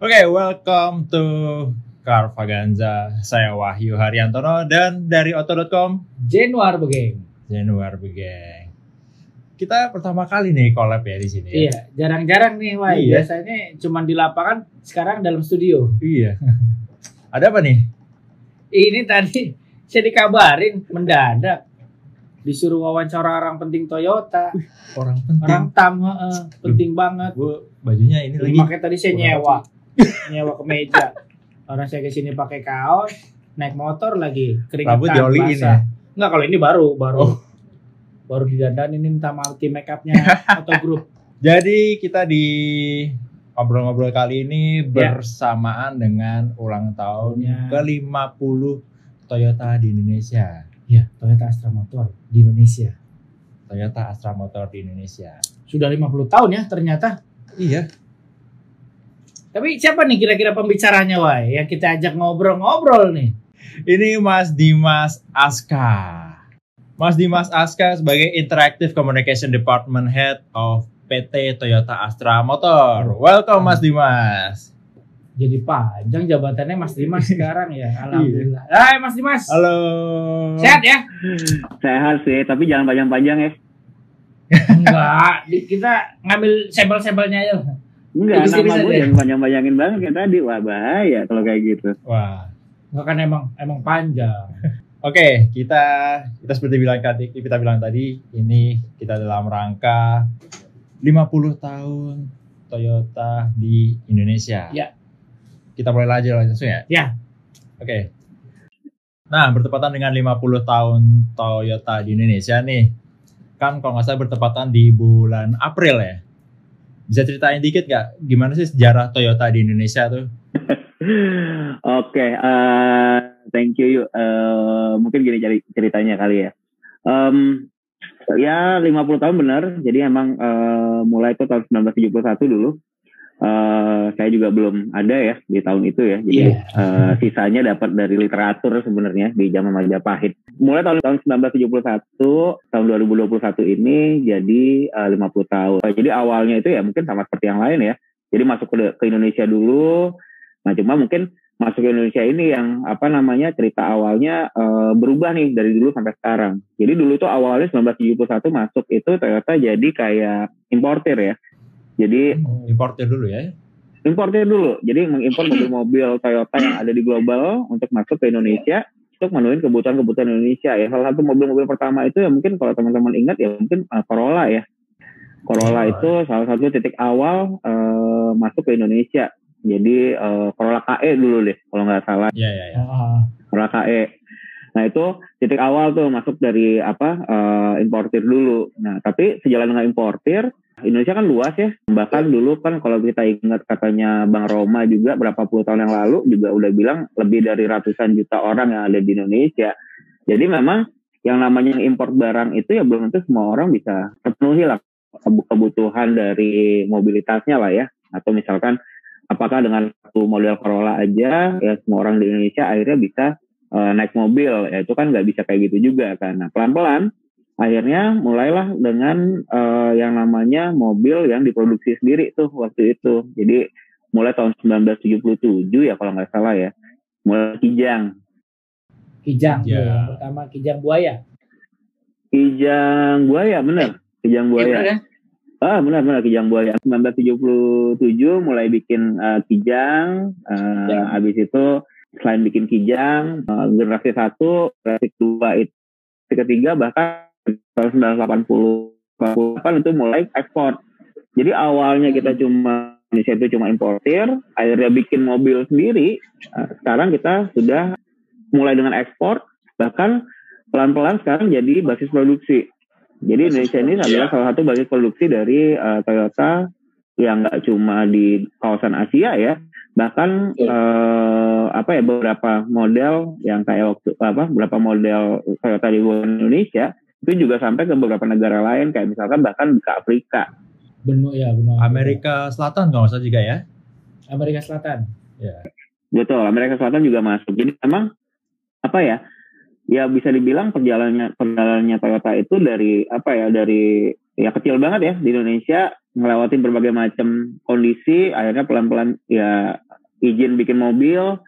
Oke, welcome to Carvaganza. Saya Wahyu Haryantono dan dari Auto.com Januar begeng. Januar Begeng. Kita pertama kali nih collab ya di sini. ya. Iya, jarang-jarang nih, Wah. Iya. Biasanya cuma di lapangan, sekarang dalam studio. Iya. Ada apa nih? Ini tadi saya dikabarin mendadak disuruh wawancara orang penting Toyota, Orang penting. orang tam, heeh, penting banget. Gue bajunya ini lagi. Makanya tadi saya nyewa, nyewa kemeja. Orang saya ke sini pakai kaos, naik motor lagi, keringetan, Rambut dioliin ya. Enggak, kalau ini baru, baru. Oh. Baru didandanin ini minta multi makeupnya atau grup. Jadi kita di ngobrol-ngobrol kali ini Ya. bersamaan dengan ulang tahun Ya. ke-50 Toyota di Indonesia. Iya, Toyota Astra Motor di Indonesia. Toyota Astra Motor di Indonesia. Sudah 50 tahun ya ternyata. Iya. Tapi siapa nih kira-kira pembicaranya, Wai? Yang kita ajak ngobrol-ngobrol nih. Ini Mas Dimas Aska. Mas Dimas Aska sebagai Interactive Communication Department Head of PT Toyota Astra Motor. Welcome Mas Dimas. Jadi panjang jabatannya Mas Dimas sekarang ya. Alhamdulillah. Hai Mas Dimas. Halo. Sehat ya? Sehat sih, tapi jangan panjang-panjang ya. Enggak, kita ngambil sampel-sampelnya aja. Enggak, Bisa, nama bisa gue jangan panjang-panjangin banget kayak tadi. Wah bahaya kalau kayak gitu. Wah. Enggak kan emang emang panjang. Oke, kita kita seperti bilang tadi kita bilang tadi ini kita dalam rangka 50 tahun Toyota di Indonesia. Ya. Kita mulai aja langsung ya. Ya. Oke. Nah, bertepatan dengan 50 tahun Toyota di Indonesia nih. Kan kalau nggak salah bertepatan di bulan April ya. Bisa ceritain dikit nggak gimana sih sejarah Toyota di Indonesia tuh? Oke, eh, thank you. Yu. Eh, mungkin gini ceritanya kali ya. Em, ya 50 tahun benar. Jadi emang eh, mulai itu tahun 1971 dulu. Eh, saya juga belum ada ya di tahun itu ya. Jadi Iya. eh, sisanya dapat dari literatur sebenarnya di zaman Majapahit. Mulai tahun tahun 1971 tahun 2021 ini jadi eh, 50 tahun. Jadi awalnya itu ya mungkin sama seperti yang lain ya. Jadi masuk ke, ke Indonesia dulu. Nah, cuma mungkin masuk ke Indonesia ini yang apa namanya cerita awalnya eh, berubah nih dari dulu sampai sekarang. Jadi dulu tuh awalnya 1971 masuk itu Toyota jadi kayak importir ya. Jadi Importer dulu ya. importir dulu. Jadi mengimpor mobil-mobil Toyota yang ada di global untuk masuk ke Indonesia untuk memenuhi kebutuhan-kebutuhan Indonesia ya. Salah satu mobil-mobil pertama itu ya mungkin kalau teman-teman ingat ya mungkin uh, Corolla ya. Corolla Oh. itu salah satu titik awal uh, masuk ke Indonesia. Jadi uh, Corolla KE dulu deh kalau nggak salah. Iya, iya, iya. Ah, Corolla KE. Nah itu titik awal tuh masuk dari apa uh, importir dulu. Nah tapi sejalan dengan importir Indonesia kan luas ya. Bahkan dulu kan kalau kita ingat katanya Bang Roma juga berapa puluh tahun yang lalu juga udah bilang lebih dari ratusan juta orang yang ada di Indonesia. Jadi memang yang namanya import barang itu ya belum tentu semua orang bisa terpenuhi lah kebu- kebutuhan dari mobilitasnya lah ya. Atau misalkan apakah dengan satu model Corolla aja ya semua orang di Indonesia akhirnya bisa eh, naik mobil ya itu kan nggak bisa kayak gitu juga kan nah pelan-pelan akhirnya mulailah dengan eh, yang namanya mobil yang diproduksi sendiri tuh waktu itu jadi mulai tahun 1977 ya kalau nggak salah ya mulai Kijang Kijang. Yang pertama Kijang Buaya. Kijang Buaya bener Kijang Iya, Buaya bener ya? Ah benar-benar Kijang Buaya 1977 mulai bikin eh, Kijang eh, Ya. habis itu selain bikin Kijang eh, generasi satu generasi dua itu generasi ketiga bahkan 1980 88 itu mulai ekspor. Jadi awalnya kita cuma Indonesia itu cuma importir akhirnya bikin mobil sendiri Eh, sekarang kita sudah mulai dengan ekspor bahkan pelan-pelan sekarang jadi basis produksi. Jadi Indonesia ini adalah salah satu basis produksi dari eh, Toyota yang nggak cuma di kawasan Asia ya, bahkan eh, apa ya beberapa model yang kayak waktu apa beberapa model Toyota di Indonesia itu juga sampai ke beberapa negara lain kayak misalkan bahkan ke Afrika. Benua ya, benua. Amerika Selatan kalau nggak salah juga ya. Amerika Selatan. Betul, Amerika Selatan juga masuk. Jadi memang apa ya? Ya bisa dibilang perjalanannya perjalanannya Toyota itu dari apa ya? Dari ya kecil banget ya di Indonesia melewati berbagai macam kondisi akhirnya pelan-pelan ya izin bikin mobil,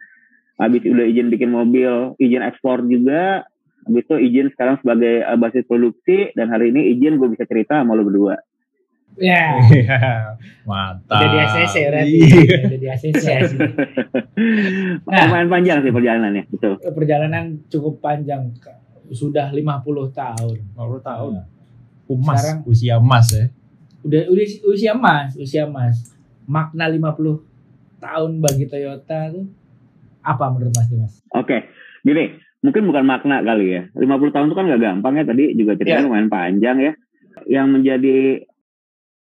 habis udah izin bikin mobil, izin ekspor juga, habis itu izin sekarang sebagai uh, basis produksi dan hari ini izin gue bisa cerita sama lo berdua. Ya, Mantap. udah di ACC berarti. Iya. Udah di ACC. Nah. Lumayan panjang sih perjalanannya, betul. Perjalanan cukup panjang. Sudah 50 tahun. 50 tahun. Emas, Sekarang- usia emas ya. Udah udah usia emas, usia emas. Makna 50 tahun bagi Toyota tuh apa menurut Mas Dimas? Oke, gini, mungkin bukan makna kali ya. 50 tahun itu kan gak gampang ya, tadi juga ceritanya Ya. lumayan panjang ya. Yang menjadi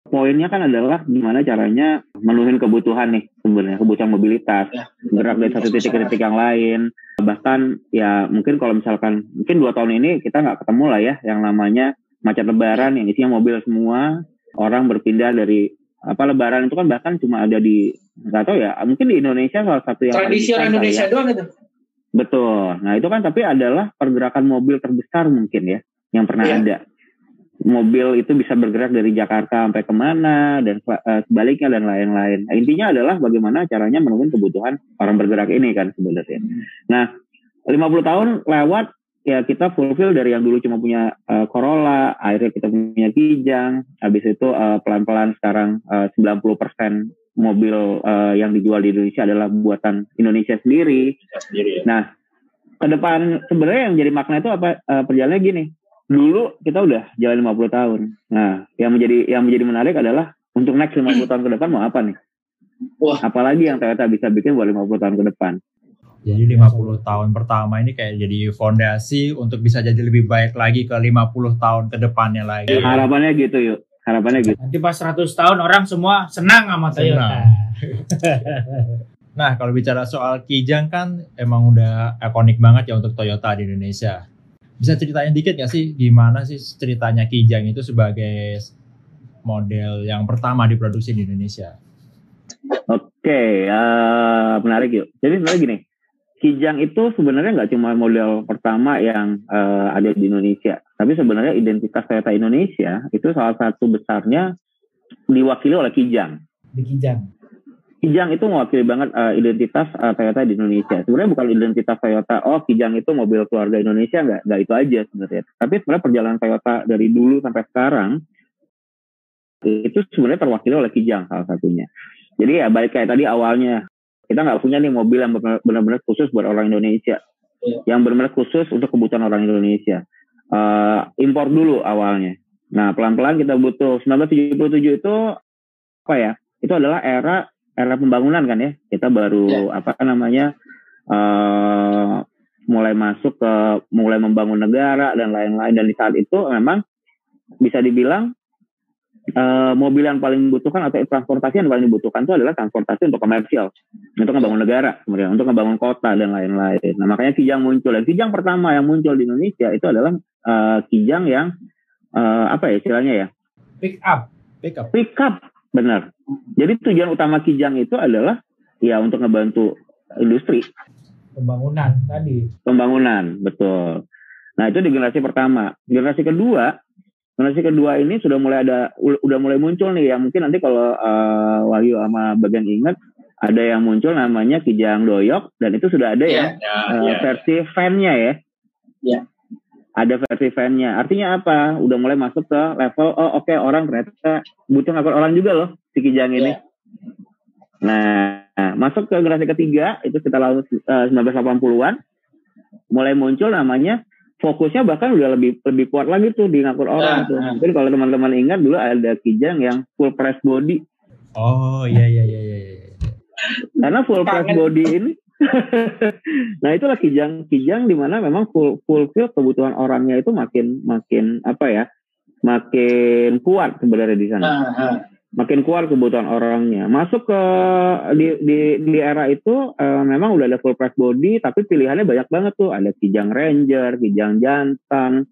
poinnya kan adalah gimana caranya menuhin kebutuhan nih sebenarnya, kebutuhan mobilitas, Ya. gerak dari satu titik ke titik yang lain. Bahkan ya mungkin kalau misalkan, mungkin dua tahun ini kita nggak ketemu lah ya yang namanya macet lebaran yang isinya mobil semua, orang berpindah dari apa lebaran itu kan bahkan cuma ada di nggak tahu ya mungkin di Indonesia salah satu yang Tradisi orang kali ya. Indonesia doang itu. Betul. Nah itu kan tapi adalah pergerakan mobil terbesar mungkin ya yang pernah Iya. ada. Mobil itu bisa bergerak dari Jakarta sampai ke mana dan eh, sebaliknya dan lain-lain. Nah, intinya adalah bagaimana caranya memenuhi kebutuhan orang bergerak ini kan sebenarnya. Nah 50 tahun lewat ya kita fulfill dari yang dulu cuma punya eh, Corolla, akhirnya kita punya Kijang, habis itu eh, pelan-pelan sekarang eh, 90% mobil eh, yang dijual di Indonesia adalah buatan Indonesia sendiri. sendiri ya. Nah, ke depan sebenarnya yang jadi makna itu apa eh, perjalanannya gini. Dulu kita udah jalan 50 tahun. Nah, yang menjadi yang menjadi menarik adalah untuk next 50 tahun ke depan mau apa nih? Wah. Apalagi yang Toyota bisa bikin buat 50 tahun ke depan. Jadi 50 tahun pertama ini kayak jadi fondasi untuk bisa jadi lebih baik lagi ke 50 tahun ke depannya lagi. Harapannya gitu yuk. Harapannya gitu. Nanti pas 100 tahun orang semua senang sama Toyota. Senang. Nah, kalau bicara soal Kijang kan emang udah ikonik banget ya untuk Toyota di Indonesia. Bisa ceritain dikit gak sih gimana sih ceritanya Kijang itu sebagai model yang pertama diproduksi di Indonesia? Oke, eh, menarik yuk. Jadi sebenarnya gini, Kijang itu sebenarnya nggak cuma model pertama yang eh, ada di Indonesia, tapi sebenarnya identitas Toyota Indonesia itu salah satu besarnya diwakili oleh Kijang. Di Kijang. Kijang itu mewakili banget eh, identitas eh, Toyota di Indonesia. Sebenarnya bukan identitas Toyota, oh Kijang itu mobil keluarga Indonesia, nggak nggak itu aja sebenarnya. Tapi sebenarnya perjalanan Toyota dari dulu sampai sekarang itu sebenarnya terwakili oleh Kijang salah satunya. Jadi ya balik kayak tadi awalnya kita nggak punya nih mobil yang benar- benar-benar khusus buat orang Indonesia, Iya. yang benar-benar khusus untuk kebutuhan orang Indonesia. Eh, impor dulu awalnya. Nah pelan-pelan kita butuh 1977 itu apa ya? Itu adalah era era pembangunan kan ya. Kita baru apa namanya eh mulai masuk ke mulai membangun negara dan lain-lain dan di saat itu memang bisa dibilang eh, mobil yang paling dibutuhkan atau transportasi yang paling dibutuhkan itu adalah transportasi untuk komersial, untuk ngebangun negara, kemudian untuk ngebangun kota dan lain-lain. Nah makanya Kijang muncul. Dan Kijang pertama yang muncul di Indonesia itu adalah eh, Kijang yang eh, apa ya istilahnya ya Pick up. Pickup. pickup, benar. Jadi tujuan utama Kijang itu adalah ya untuk ngebantu industri Pembangunan tadi. pembangunan, betul. Nah itu di generasi pertama. Generasi kedua, generasi kedua ini sudah mulai ada, udah mulai muncul nih. Yang mungkin nanti kalau eh, Wahyu sama Bagian ingat, ada yang muncul namanya Kijang Doyok dan itu sudah ada ya, ya, eh, ya. versi fan-nya ya. Iya. Ada versi fan-nya. Artinya apa? Udah mulai masuk ke level, oh oke orang ternyata butuh ngakut orang juga loh si Kijang ini. Iya. Nah, masuk ke generasi ketiga itu sekitar tahun eh, 1980-an mulai muncul namanya fokusnya bahkan udah lebih lebih kuat lagi tuh di ngangkut orang Nah, tuh. nah. Mungkin kalau teman-teman ingat dulu ada Kijang yang full press body. Oh iya iya iya iya. iya. Karena full press body ini nah itulah Kijang Kijang di mana memang full fulfill kebutuhan orangnya itu makin makin apa ya? makin kuat sebenarnya di sana. Nah, nah. Makin kuat kebutuhan orangnya. Masuk ke di di, di era itu eh, memang udah ada full press body, tapi pilihannya banyak banget tuh. Ada Kijang Ranger, Kijang Jantan,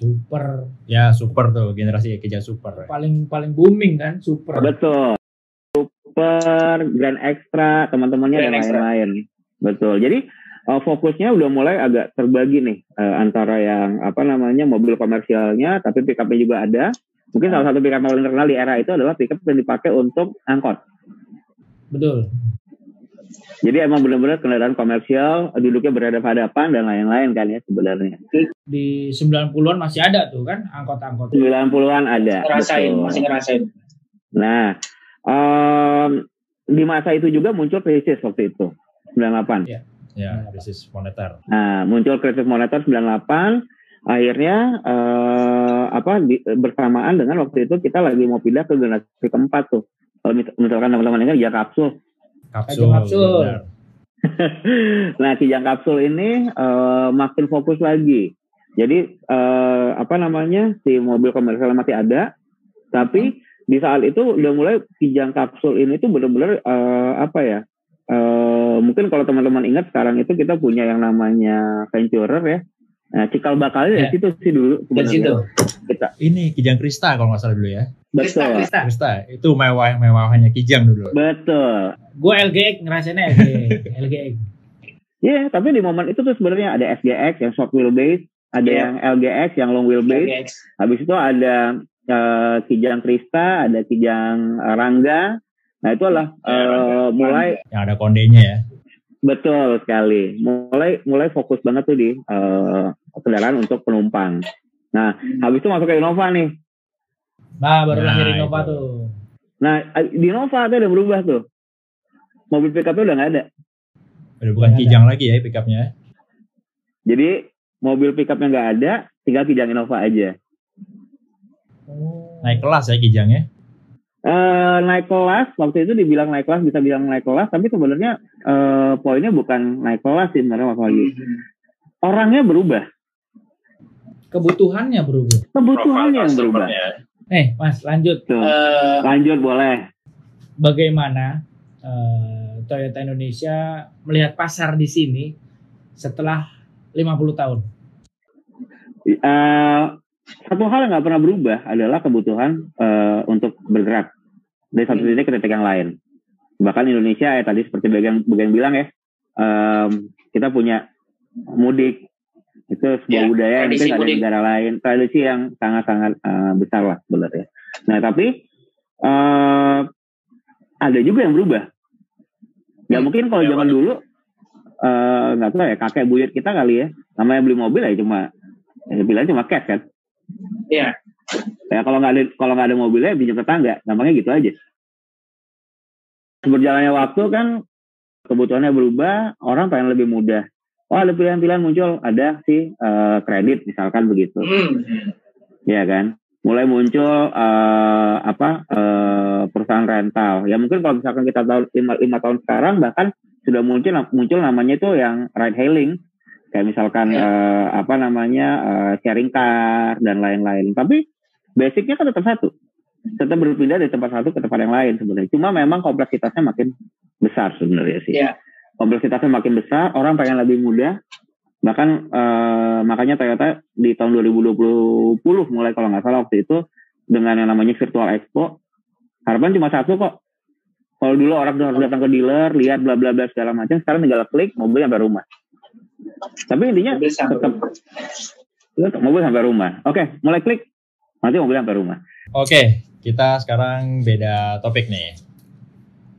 Super. Ya super tuh generasi Kijang super. Paling paling booming kan super. betul. Super, Grand Extra, teman-temannya dan lain-lain. Betul. Jadi eh, fokusnya udah mulai agak terbagi nih eh, antara yang apa namanya mobil komersialnya, tapi pickupnya juga ada. Mungkin salah satu pickup paling terkenal di era itu adalah pickup yang dipakai untuk angkot. Betul. Jadi emang benar-benar kendaraan komersial, duduknya berhadapan-hadapan dan lain-lain kan ya sebenarnya. Di 90-an masih ada tuh kan angkot-angkot. 90-an ada. Ngerasain, betul. masih ngerasain. Nah, em, di masa itu juga muncul krisis waktu itu, 98. Iya. Ya, krisis moneter. Nah, muncul krisis moneter 98. Akhirnya eh, apa di- bersamaan dengan waktu itu kita lagi mau pindah ke generasi keempat tuh. Kalau mis- misalkan teman-teman ingat ya kapsul. Kapsul. kapsul. nah, kijang kapsul ini eh, makin fokus lagi. Jadi eh, apa namanya si mobil komersial masih ada, tapi di saat itu udah mulai kijang kapsul ini tuh benar-benar eh, apa ya? eh, mungkin kalau teman-teman ingat sekarang itu kita punya yang namanya Venturer ya. Nah, cikal bakalnya Ya. dari situ sih dulu. Dari situ. Kita. Ini Kijang Krista kalau nggak salah dulu ya. Krista, Betul. Krista. Krista itu mewah-mewahannya Kijang dulu. Betul. Gue LGX ngerasainnya LGX. LGX. Iya, tapi di momen itu tuh sebenarnya ada SGX yang short wheelbase, ada Iya. yang LGX yang long wheelbase, LGX. habis itu ada eh, Kijang Krista, ada Kijang Rangga. Nah, itu adalah eh, mulai Yang ada kondenya ya. betul sekali. Mulai mulai fokus banget tuh di eh, kendaraan untuk penumpang. Nah, habis itu masuk ke Innova nih. Nah, baru Nah, lahir Innova itu. tuh. Nah, di Innova tuh udah berubah tuh. Mobil pickupnya udah nggak ada. Udah bukan ada. Kijang lagi ya pickupnya. Jadi mobil pickupnya nggak ada, tinggal Kijang Innova aja. Naik kelas ya Kijangnya. Eh, naik kelas waktu itu dibilang naik kelas bisa bilang naik kelas tapi sebenarnya eh, poinnya bukan naik kelas sih sebenarnya Mas Wahyu. Hmm. Orangnya berubah, Kebutuhannya berubah. kebutuhannya yang berubah. Eh, Mas, lanjut. Tuh. Eh, Lanjut boleh. Bagaimana eh, Toyota Indonesia melihat pasar di sini setelah 50 tahun? Eh, satu hal yang nggak pernah berubah adalah kebutuhan eh, untuk bergerak dari satu titik ke titik yang lain. Bahkan Indonesia ya tadi seperti bagian bagian bilang ya, em, kita punya mudik itu sebuah Ya, budaya yang mungkin ada di negara lain, tradisi yang sangat-sangat eh, besar lah sebenarnya. Nah tapi eh, ada juga yang berubah. Ya Hmm, mungkin kalau ya, zaman dulu eh, nggak tahu ya kakek buyut kita kali ya, namanya beli mobil ya cuma ya bilang cuma cash kan. Iya. Ya kalau nggak ada kalau nggak ada mobilnya pinjam tetangga, gampangnya gitu aja. Berjalannya waktu kan kebutuhannya berubah, orang pengen lebih mudah. Oh ada pilihan-pilihan muncul, ada sih eh, kredit misalkan begitu, Hmm. ya kan. Mulai muncul eh, apa eh, perusahaan rental. Ya mungkin kalau misalkan kita tahu lima, lima tahun sekarang bahkan sudah muncul muncul namanya itu yang ride hailing kayak misalkan Ya. eh, apa namanya eh, sharing car dan lain-lain. Tapi basicnya kan tetap satu, tetap berpindah dari tempat satu ke tempat yang lain sebenarnya. Cuma memang kompleksitasnya makin besar sebenarnya sih. Iya. Kompleksitasnya makin besar, orang pengen lebih mudah. Bahkan eh, makanya Toyota di tahun 2020 mulai kalau nggak salah waktu itu dengan yang namanya Virtual Expo, harapan cuma satu kok. Kalau dulu orang harus datang ke dealer, lihat bla bla bla segala macam, sekarang tinggal klik mobil sampai rumah. Tapi intinya Mobil sampai tetap tetap mobil sampai rumah. Oke, mulai klik, nanti mobil sampai rumah. Oke, kita sekarang beda topik nih.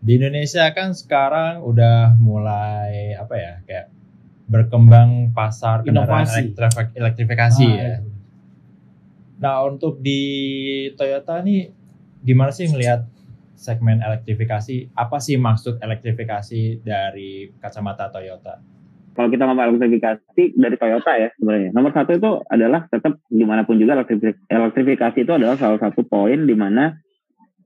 Di Indonesia kan sekarang udah mulai apa ya kayak berkembang pasar kendaraan elektrifikasi Ah, ya. Nah untuk di Toyota nih gimana sih ngelihat segmen elektrifikasi? Apa sih maksud elektrifikasi dari kacamata Toyota? Kalau kita ngomong elektrifikasi dari Toyota ya sebenarnya. Nomor satu itu adalah tetap di mana pun juga elektrifik- elektrifikasi itu adalah salah satu poin di mana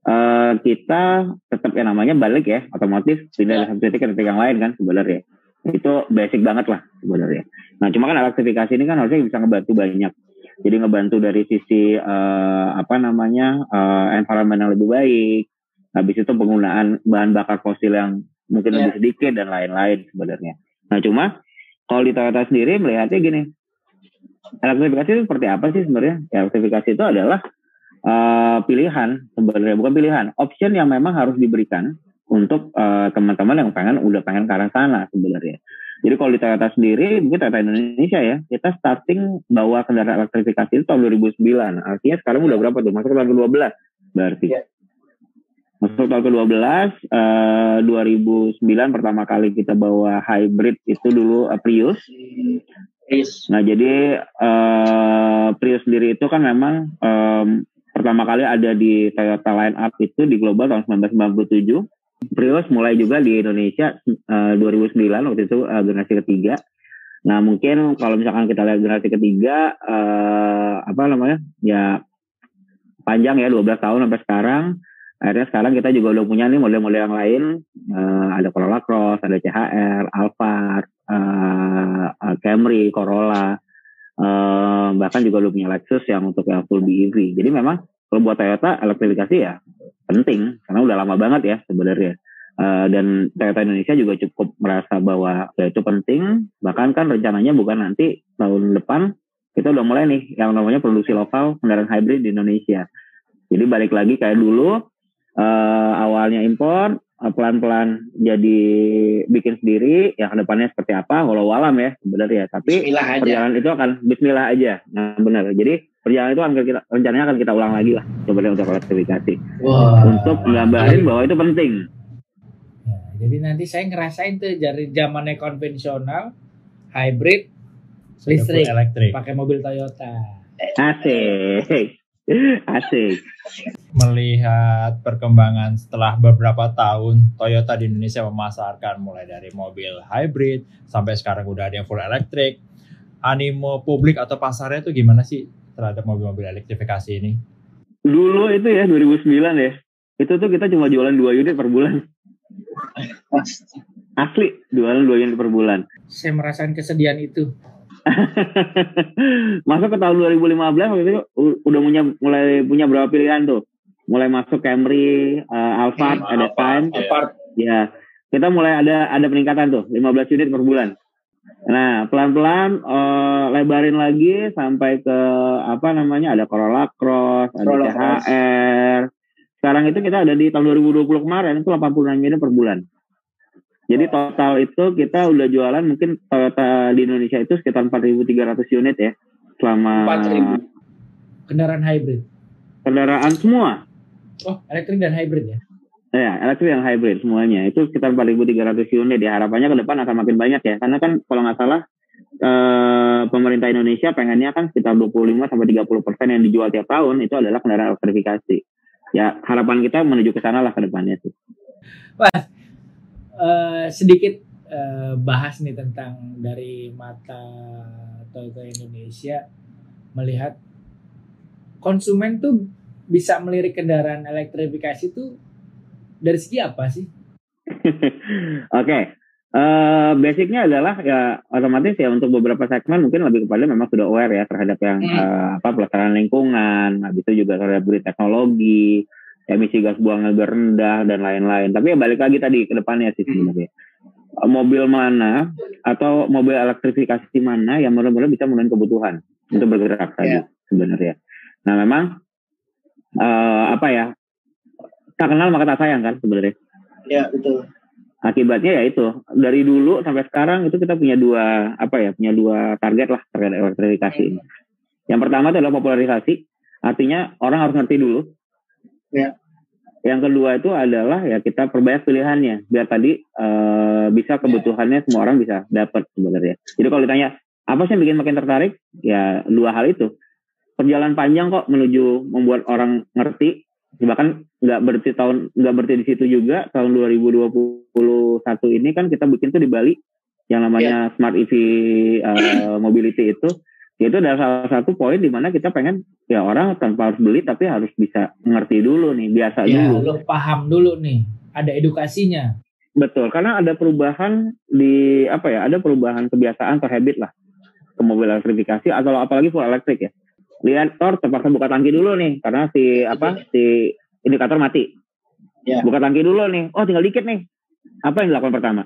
eh, kita tetap yang namanya balik ya otomotif pindah dari satu titik ke titik yang lain kan sebenarnya. Itu basic banget lah sebenarnya. Nah cuma kan elektrifikasi ini kan harusnya bisa ngebantu banyak. Jadi ngebantu dari sisi eh, apa namanya eh, environment yang lebih baik. Habis itu penggunaan bahan bakar fosil yang mungkin Ya. lebih sedikit dan lain-lain sebenarnya. Nah cuma kalau di Toyota sendiri melihatnya gini, elektrifikasi itu seperti apa sih sebenarnya? Ya, elektrifikasi itu adalah eh, pilihan sebenarnya bukan pilihan, option yang memang harus diberikan untuk eh, teman-teman yang pengen udah pengen ke arah sana sebenarnya. Jadi kalau di Toyota sendiri, mungkin Toyota Indonesia ya, kita starting bawa kendaraan elektrifikasi itu tahun 2009. Artinya sekarang udah berapa tuh? Masuk ke tahun ke-12 berarti. Iya. Masuk tahun ke-12, eh, 2009 pertama kali kita bawa hybrid itu dulu eh, Prius. Nah jadi eh, Prius sendiri itu kan memang em, pertama kali ada di Toyota line up itu di global tahun 1997. Prius mulai juga di Indonesia eh, 2009 waktu itu eh, generasi ketiga. Nah mungkin kalau misalkan kita lihat generasi ketiga eh, apa namanya ya panjang ya 12 tahun sampai sekarang. Akhirnya sekarang kita juga udah punya nih model-model yang lain. Eh, ada Corolla Cross, ada CHR, Alphard, eh, Camry, Corolla. Eh, bahkan juga udah punya Lexus yang untuk yang full BEV. Jadi memang kalau buat Toyota elektrifikasi ya penting karena udah lama banget ya sebenarnya. Eh, dan Toyota Indonesia juga cukup merasa bahwa ya itu penting. Bahkan kan rencananya bukan nanti tahun depan kita udah mulai nih yang namanya produksi lokal kendaraan hybrid di Indonesia. Jadi balik lagi kayak dulu eh, awalnya impor pelan-pelan jadi bikin sendiri yang ke depannya seperti apa walau alam ya sebenarnya tapi Bismillah aja. perjalanan itu akan Bismillah aja. Nah benar. Jadi perjalanan itu akan kita rencananya akan kita ulang lagi lah. Sebenarnya untuk elektrifikasi Wah. untuk menggambarin bahwa itu penting. Ya, jadi nanti saya ngerasain tuh dari zamannya konvensional, hybrid, listrik, pakai mobil Toyota. asik asik Melihat perkembangan setelah beberapa tahun Toyota di Indonesia memasarkan mulai dari mobil hybrid sampai sekarang udah ada yang full elektrik. Animo publik atau pasarnya itu gimana sih terhadap mobil-mobil elektrifikasi ini? dulu itu ya 2009 ya itu tuh kita cuma jualan dua unit per bulan asli jualan dua unit per bulan Saya merasakan kesedihan itu. masuk ke tahun 2015 waktu itu udah punya mulai punya berapa pilihan tuh mulai masuk Camry, uh, Alphard, Hmm, ada Time, Apart. ya kita mulai ada ada peningkatan tuh 15 unit per bulan. Nah pelan-pelan eh, lebarin lagi sampai ke apa namanya ada Corolla Cross, ada Corolla Cross. CHR. Sekarang itu kita ada di tahun 2020 kemarin itu 86 unit per bulan. Jadi total itu kita udah jualan mungkin Toyota di Indonesia itu sekitar 4.300 unit ya selama 4.000. Kendaraan hybrid. kendaraan semua. Oh, elektrik dan hybrid ya. Ya, elektrik yang hybrid semuanya itu sekitar 4.300 unit ya. Harapannya ke depan akan makin banyak ya. Karena kan kalau nggak salah eh, pemerintah Indonesia pengennya kan sekitar 25 sampai 30 persen yang dijual tiap tahun itu adalah kendaraan elektrifikasi. Ya harapan kita menuju ke sana lah ke depannya sih. Eh, sedikit eh, bahas nih tentang dari mata Toyota Indonesia melihat konsumen tuh bisa melirik kendaraan elektrifikasi tuh dari segi apa sih? Oke. Eh, basicnya adalah ya otomatis ya untuk beberapa segmen mungkin lebih kepada memang sudah aware ya terhadap yang Hmm. eh, apa pelestarian lingkungan, habis itu juga terhadap beri teknologi, emisi gas buang lebih rendah dan lain-lain. Tapi ya balik lagi tadi ke depannya sih sebenarnya. Eh, Mobil mana atau mobil elektrifikasi mana yang benar-benar bisa memenuhi kebutuhan untuk bergerak tadi Ya. sebenarnya. Nah memang eh, apa ya tak kenal maka tak sayang kan sebenarnya Ya, betul. akibatnya ya itu dari dulu sampai sekarang itu kita punya dua apa ya punya dua target lah terkait elektrifikasi ini. Yang pertama itu adalah popularisasi, artinya orang harus ngerti dulu. Ya. Yang kedua itu adalah ya kita perbanyak pilihannya biar tadi eh, bisa kebutuhannya semua orang bisa dapat sebenarnya. Jadi kalau ditanya apa sih yang bikin makin tertarik? Ya dua hal itu. Perjalanan panjang kok menuju membuat orang ngerti bahkan nggak berarti tahun nggak berarti di situ juga tahun 2021 ini kan kita bikin tuh di Bali yang namanya Smart EV uh, Mobility itu itu adalah salah satu poin di mana kita pengen ya orang tanpa harus beli tapi harus bisa ngerti dulu nih biasa Ya, dulu. lo paham dulu nih, ada edukasinya. betul karena ada perubahan di apa ya ada perubahan kebiasaan atau habit lah. Ke mobil elektrifikasi atau apalagi full elektrik ya. Lihat Thor terpaksa buka tangki dulu nih karena si apa si indikator mati. Ya. buka tangki dulu nih oh tinggal dikit nih. Apa yang dilakukan pertama?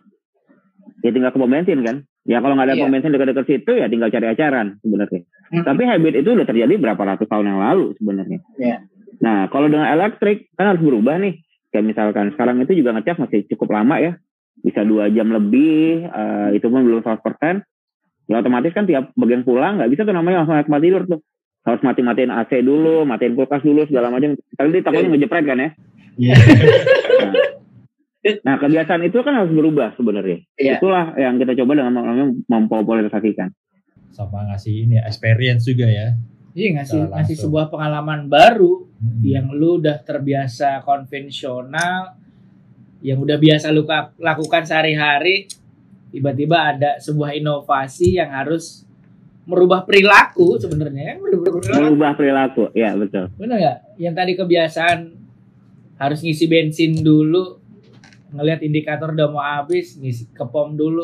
Ya tinggal ke pom bensin kan ya kalau nggak ada Iya. pom bensin dekat-dekat situ ya tinggal cari acaran sebenarnya Hmm. tapi habit itu udah terjadi berapa ratus tahun yang lalu sebenarnya Ya. nah kalau dengan elektrik kan harus berubah nih kayak misalkan sekarang itu juga ngecas masih cukup lama ya bisa dua jam lebih eh, itu pun belum 100% ya otomatis kan tiap bagian pulang nggak bisa tuh namanya langsung naik tempat tidur tuh harus mati-matiin AC dulu, matiin kulkas dulu segala macam. Tadi takutnya ngejepret kan ya. Iya. Nah, kebiasaan itu kan harus berubah sebenarnya. Iya. Itulah yang kita coba dengan namanya mempopularisasikan. Sama ngasih ini ya, experience juga ya. Iya ngasih Secara ngasih sebuah pengalaman baru Hmm. yang lu udah terbiasa konvensional, yang udah biasa lu ka- lakukan sehari-hari, tiba-tiba ada sebuah inovasi yang harus merubah perilaku sebenarnya kan merubah perilaku. Merubah perilaku, ya betul. Bener nggak? Yang tadi kebiasaan harus ngisi bensin dulu, ngelihat indikator udah mau habis, ngisi ke pom dulu.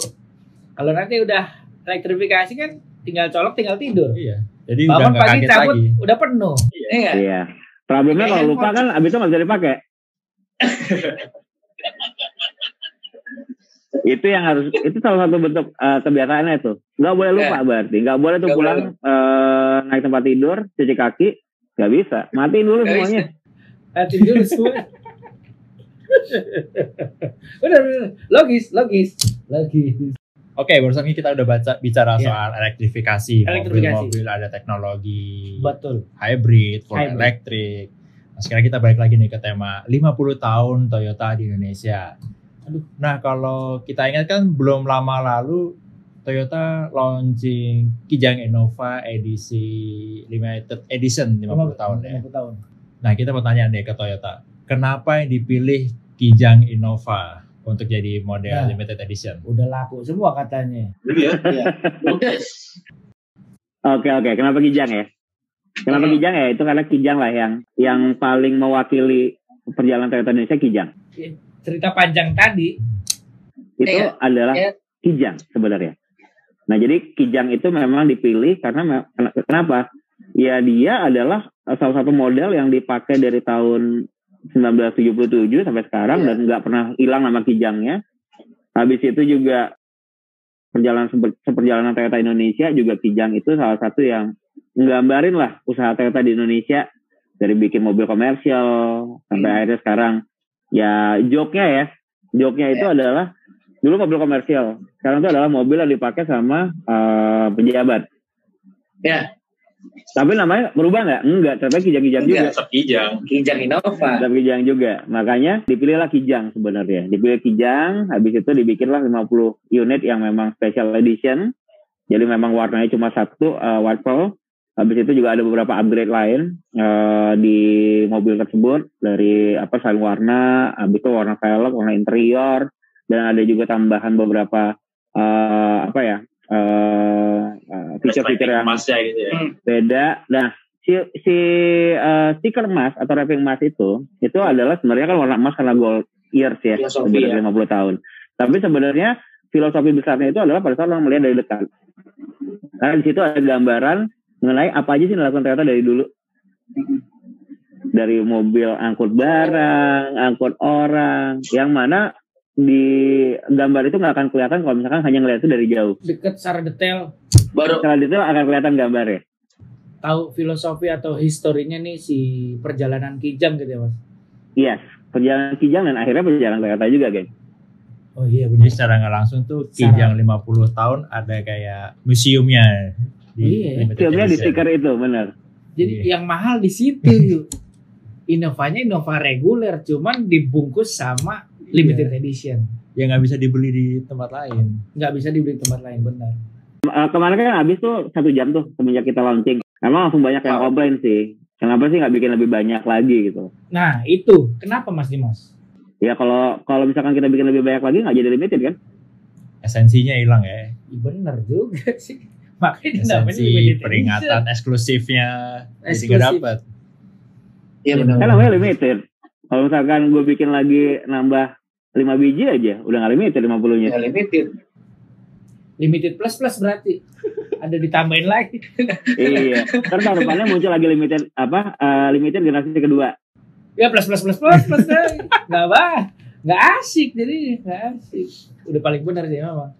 Kalau nanti udah elektrifikasi kan tinggal colok, tinggal tidur. Iya. Jadi udah Bangun nggak pagi kaget cabut, lagi. udah penuh. Iya. Iya. Problemnya Kayak kalau lupa handphone. kan abis itu nggak bisa dipakai. itu yang harus itu salah satu bentuk eh, kebiasaannya itu nggak boleh lupa berarti nggak boleh tuh Nggak pulang eh, naik tempat tidur cuci kaki nggak bisa matiin dulu Nggak semuanya Hati dulu semua. bener, bener. Logis, logis, logis. Oke, barusan ini kita udah baca bicara Iya. soal elektrifikasi, mobil-mobil ada teknologi Betul. hybrid, full Hybrid. elektrik. Nah, sekarang kita balik lagi nih ke tema 50 tahun Toyota di Indonesia. Aduh. Nah, kalau kita ingat kan belum lama lalu Toyota launching Kijang Innova edisi limited edition 50 tahun ya. 50 tahun. Nah, kita mau tanya nih ke Toyota. Kenapa yang dipilih Kijang Innova untuk jadi model Nah. limited edition? Udah laku semua katanya. Iya. Ludes. oke oke kenapa kijang ya kenapa Hmm. kijang ya itu karena kijang lah yang yang paling mewakili perjalanan Toyota Indonesia kijang Cerita panjang tadi, itu Iya. adalah Iya. kijang sebenarnya. Nah jadi kijang itu memang dipilih karena kenapa? Ya dia adalah eh, salah satu model yang dipakai dari tahun 1977 sampai sekarang Iya. dan nggak pernah hilang nama kijangnya. Habis itu juga perjalanan seper- seperjalanan Toyota Indonesia juga kijang itu salah satu yang nggambarin lah usaha Toyota di Indonesia dari bikin mobil komersial sampai Hmm. akhirnya sekarang ya joknya ya joknya itu adalah dulu mobil komersial sekarang itu adalah mobil yang dipakai sama eh, pejabat Ya. Tapi namanya berubah nggak? Enggak tapi kijang-kijang juga. Enggak, Kijang. Kijang Innova. tetap kijang juga. Makanya dipilihlah kijang sebenarnya. Dipilih kijang habis itu dibikinlah 50 unit yang memang special edition. Jadi memang warnanya cuma satu eh, white pearl. Habis itu juga ada beberapa upgrade lain eh, di mobil tersebut. Dari apa selain warna habis itu warna velg warna interior. Dan ada juga tambahan beberapa eh, apa ya eh, eh, fitur-fitur yang emasnya gitu ya. beda. Nah, si si eh, stiker emas atau wrapping emas itu itu adalah sebenarnya kan warna emas karena gold years ya, lebih dari ya. 50 tahun. Tapi sebenarnya filosofi besarnya itu adalah pada saat orang melihat dari dekat. Karena di situ ada gambaran mengenai apa aja sih yang dilakukan Toyota dari dulu. Dari mobil angkut barang, angkut orang, yang mana di gambar itu nggak akan kelihatan kalau misalkan hanya ngeliat itu dari jauh. deket secara detail, Baru Secara detail akan kelihatan gambarnya. tahu filosofi atau historinya nih si perjalanan Kijang gitu ya mas. Yes, perjalanan Kijang dan akhirnya perjalanan Toyota juga, geng. Oh iya Jadi secara nggak langsung tuh Kijang 50 tahun ada kayak museumnya di Iya. limited Filmnya di stiker itu, benar. Jadi Iya. yang mahal di situ. Inovanya Innova reguler, cuman dibungkus sama limited edition. Ya nggak bisa dibeli di tempat lain. Nggak bisa dibeli tempat lain benar. Eh, kemarin kan habis tuh satu jam tuh semenjak kita launching. Emang langsung banyak yang komplain sih. Kenapa sih nggak bikin lebih banyak lagi gitu? Nah itu kenapa Mas Dimas? Ya kalau kalau misalkan kita bikin lebih banyak lagi nggak jadi limited kan? Esensinya hilang ya. Bener juga sih. Makanya namanya Esensi limited peringatan eksklusifnya jadi Eksklusif. nggak dapat. Iya benar. Kan namanya limited. Kalau misalkan gue bikin lagi nambah 5 biji aja, udah nggak limited 50-nya. Ya limited. Limited plus plus berarti. Ada ditambahin lagi. iya. Ntar tahun depannya muncul lagi limited apa? eh, limited generasi kedua. Ya plus plus plus plus plus. Nggak bah. Nggak asik jadi nggak asik. Udah paling benar sih memang.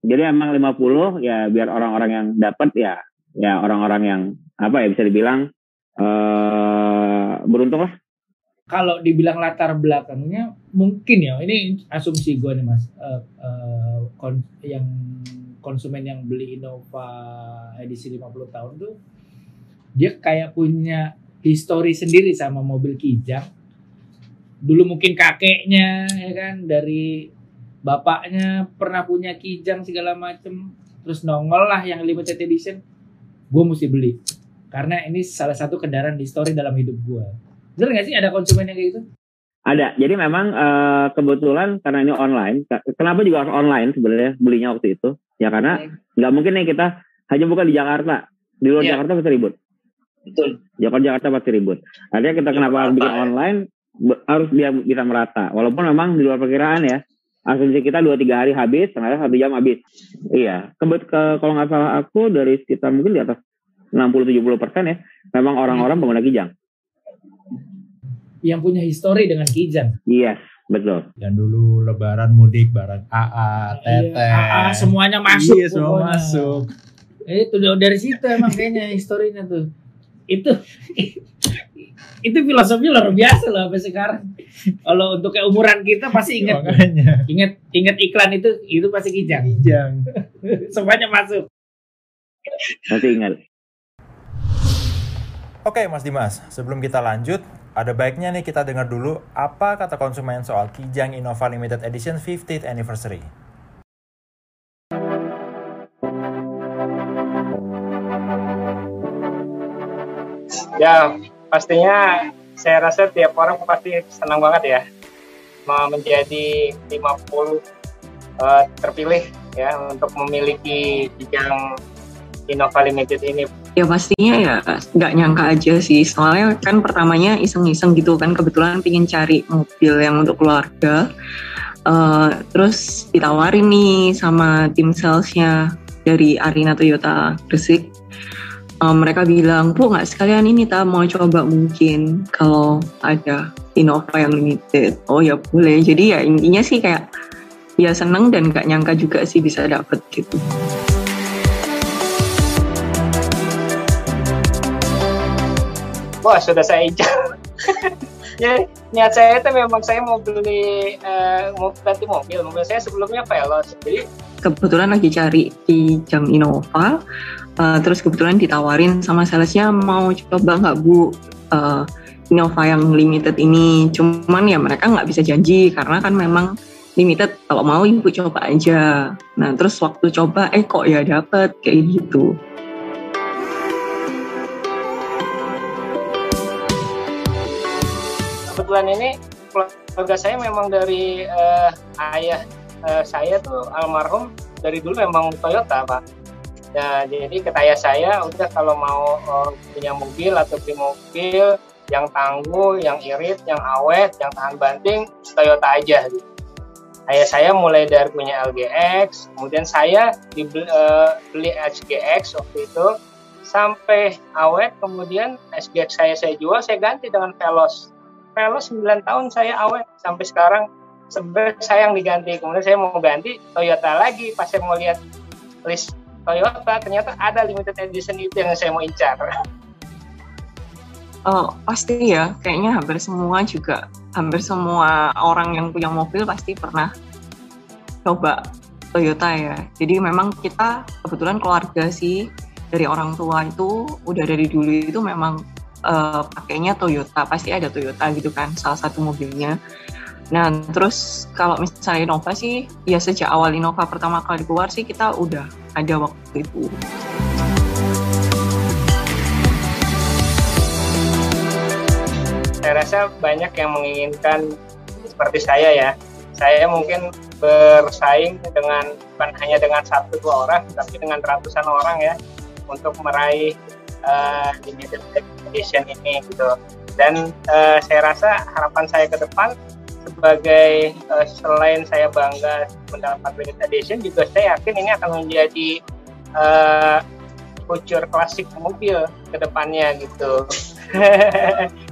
Jadi emang 50 ya biar orang-orang yang dapat ya ya orang-orang yang apa ya bisa dibilang eh beruntung lah. kalau dibilang latar belakangnya mungkin ya ini asumsi gue nih mas Eh, eh, kon- yang konsumen yang beli Innova edisi 50 tahun tuh dia kayak punya histori sendiri sama mobil Kijang. Dulu mungkin kakeknya ya kan dari bapaknya pernah punya kijang segala macem terus nongol lah yang limited edition gue mesti beli. Karena ini salah satu kendaraan histori dalam hidup gue bener gak sih ada konsumen yang kayak gitu Ada. Jadi memang eh, kebetulan karena ini online. ke- Kenapa juga harus online sebenarnya belinya waktu itu? Ya karena nggak mungkin nih kita hanya bukan di Jakarta. Di luar Iya. Jakarta pasti ribut. Betul. Jakarta Jakarta pasti ribut. Artinya kita Iya, kenapa bikin ya. online harus dia bisa merata. Walaupun memang di luar perkiraan ya. Asumsi kita 2-3 hari habis, ternyata satu jam habis. Iya. Kebet ke, kalau nggak salah aku dari sekitar mungkin di atas 60-70 persen ya. Memang orang-orang pengguna kijang. Yang punya histori dengan kijang Yes, betul. Yang dulu lebaran mudik bareng AA, Teteh. Iya, AA, semuanya masuk Iya, semua pokoknya. masuk. Eh, itu udah dari situ emang kayaknya historinya tuh. Itu itu filosofi luar biasa loh sampai sekarang. Kalau untuk kayak umuran kita pasti ingat Makanya. ingat ingat iklan itu itu pasti kijang. Kijang. Semuanya masuk. Masih ingat. Oke Mas Dimas, sebelum kita lanjut, ada baiknya nih kita dengar dulu apa kata konsumen soal Kijang Innova Limited Edition 50th Anniversary. Ya, pastinya saya rasa tiap orang pasti senang banget ya menjadi 50 eh, terpilih ya untuk memiliki Kijang Innova Limited ini. Ya pastinya ya nggak nyangka aja sih. Soalnya kan pertamanya iseng-iseng gitu kan kebetulan pingin cari mobil yang untuk keluarga. Eh, terus ditawarin nih sama tim salesnya dari Arina Toyota Gresik. Eh, mereka bilang, bu nggak sekalian ini ta mau coba mungkin kalau ada Innova yang limited. Oh ya boleh. Jadi ya intinya sih kayak ya seneng dan nggak nyangka juga sih bisa dapet gitu. Wah, sudah saya incar. ya, niat saya itu memang saya mau beli eh, mau ganti mobil. Mobil saya sebelumnya Veloz. Jadi kebetulan lagi cari di jam Innova uh, terus kebetulan ditawarin sama salesnya mau coba nggak bu uh, Innova yang limited ini cuman ya mereka nggak bisa janji karena kan memang limited kalau mau ibu coba aja nah terus waktu coba eh kok ya dapet kayak gitu kebetulan ini keluarga saya memang dari eh, ayah eh, saya tuh almarhum dari dulu memang Toyota pak. Ya, jadi kata ayah saya udah kalau mau eh, punya mobil atau beli mobil yang tangguh, yang irit, yang awet, yang tahan banting Toyota aja. Gitu. Ayah saya mulai dari punya LGX, kemudian saya dibeli, eh, beli SGX waktu itu sampai awet, kemudian SGX saya saya jual, saya ganti dengan Veloz. Veloz 9 tahun saya awet. Sampai sekarang sebenarnya sayang diganti. Kemudian saya mau ganti Toyota lagi. Pas saya mau lihat list Toyota ternyata ada limited edition itu yang saya mau incar. Oh, pasti ya, kayaknya hampir semua juga, hampir semua orang yang punya mobil pasti pernah coba Toyota ya. Jadi memang kita kebetulan keluarga sih. Dari orang tua itu udah dari dulu itu memang eh, pakainya Toyota, pasti ada Toyota gitu kan, salah satu mobilnya. Nah, terus kalau misalnya Innova sih, ya sejak awal Innova pertama kali keluar sih kita udah ada waktu itu. saya rasa banyak yang menginginkan seperti saya ya saya mungkin bersaing dengan bukan hanya dengan satu dua orang tapi dengan ratusan orang ya untuk meraih uh, limited edition ini gitu dan uh, saya rasa harapan saya ke depan sebagai uh, selain saya bangga mendapat limited edition juga saya yakin ini akan menjadi uh, future klasik mobil ke depannya gitu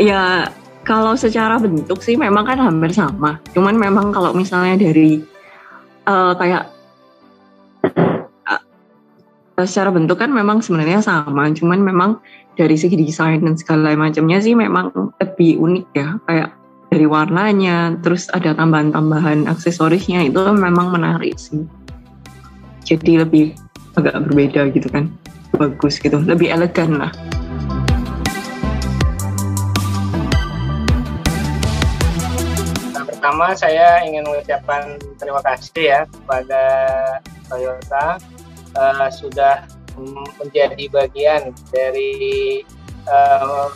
Ya, kalau secara bentuk sih memang kan hampir sama. Cuman memang kalau misalnya dari eh, kayak eh, secara bentuk kan memang sebenarnya sama. Cuman memang dari segi desain dan segala macamnya sih memang lebih unik ya. Kayak dari warnanya, terus ada tambahan-tambahan aksesorisnya itu memang menarik sih. Jadi lebih agak berbeda gitu kan. Bagus gitu, lebih elegan lah. pertama saya ingin mengucapkan terima kasih ya kepada Toyota eh, sudah menjadi bagian dari eh,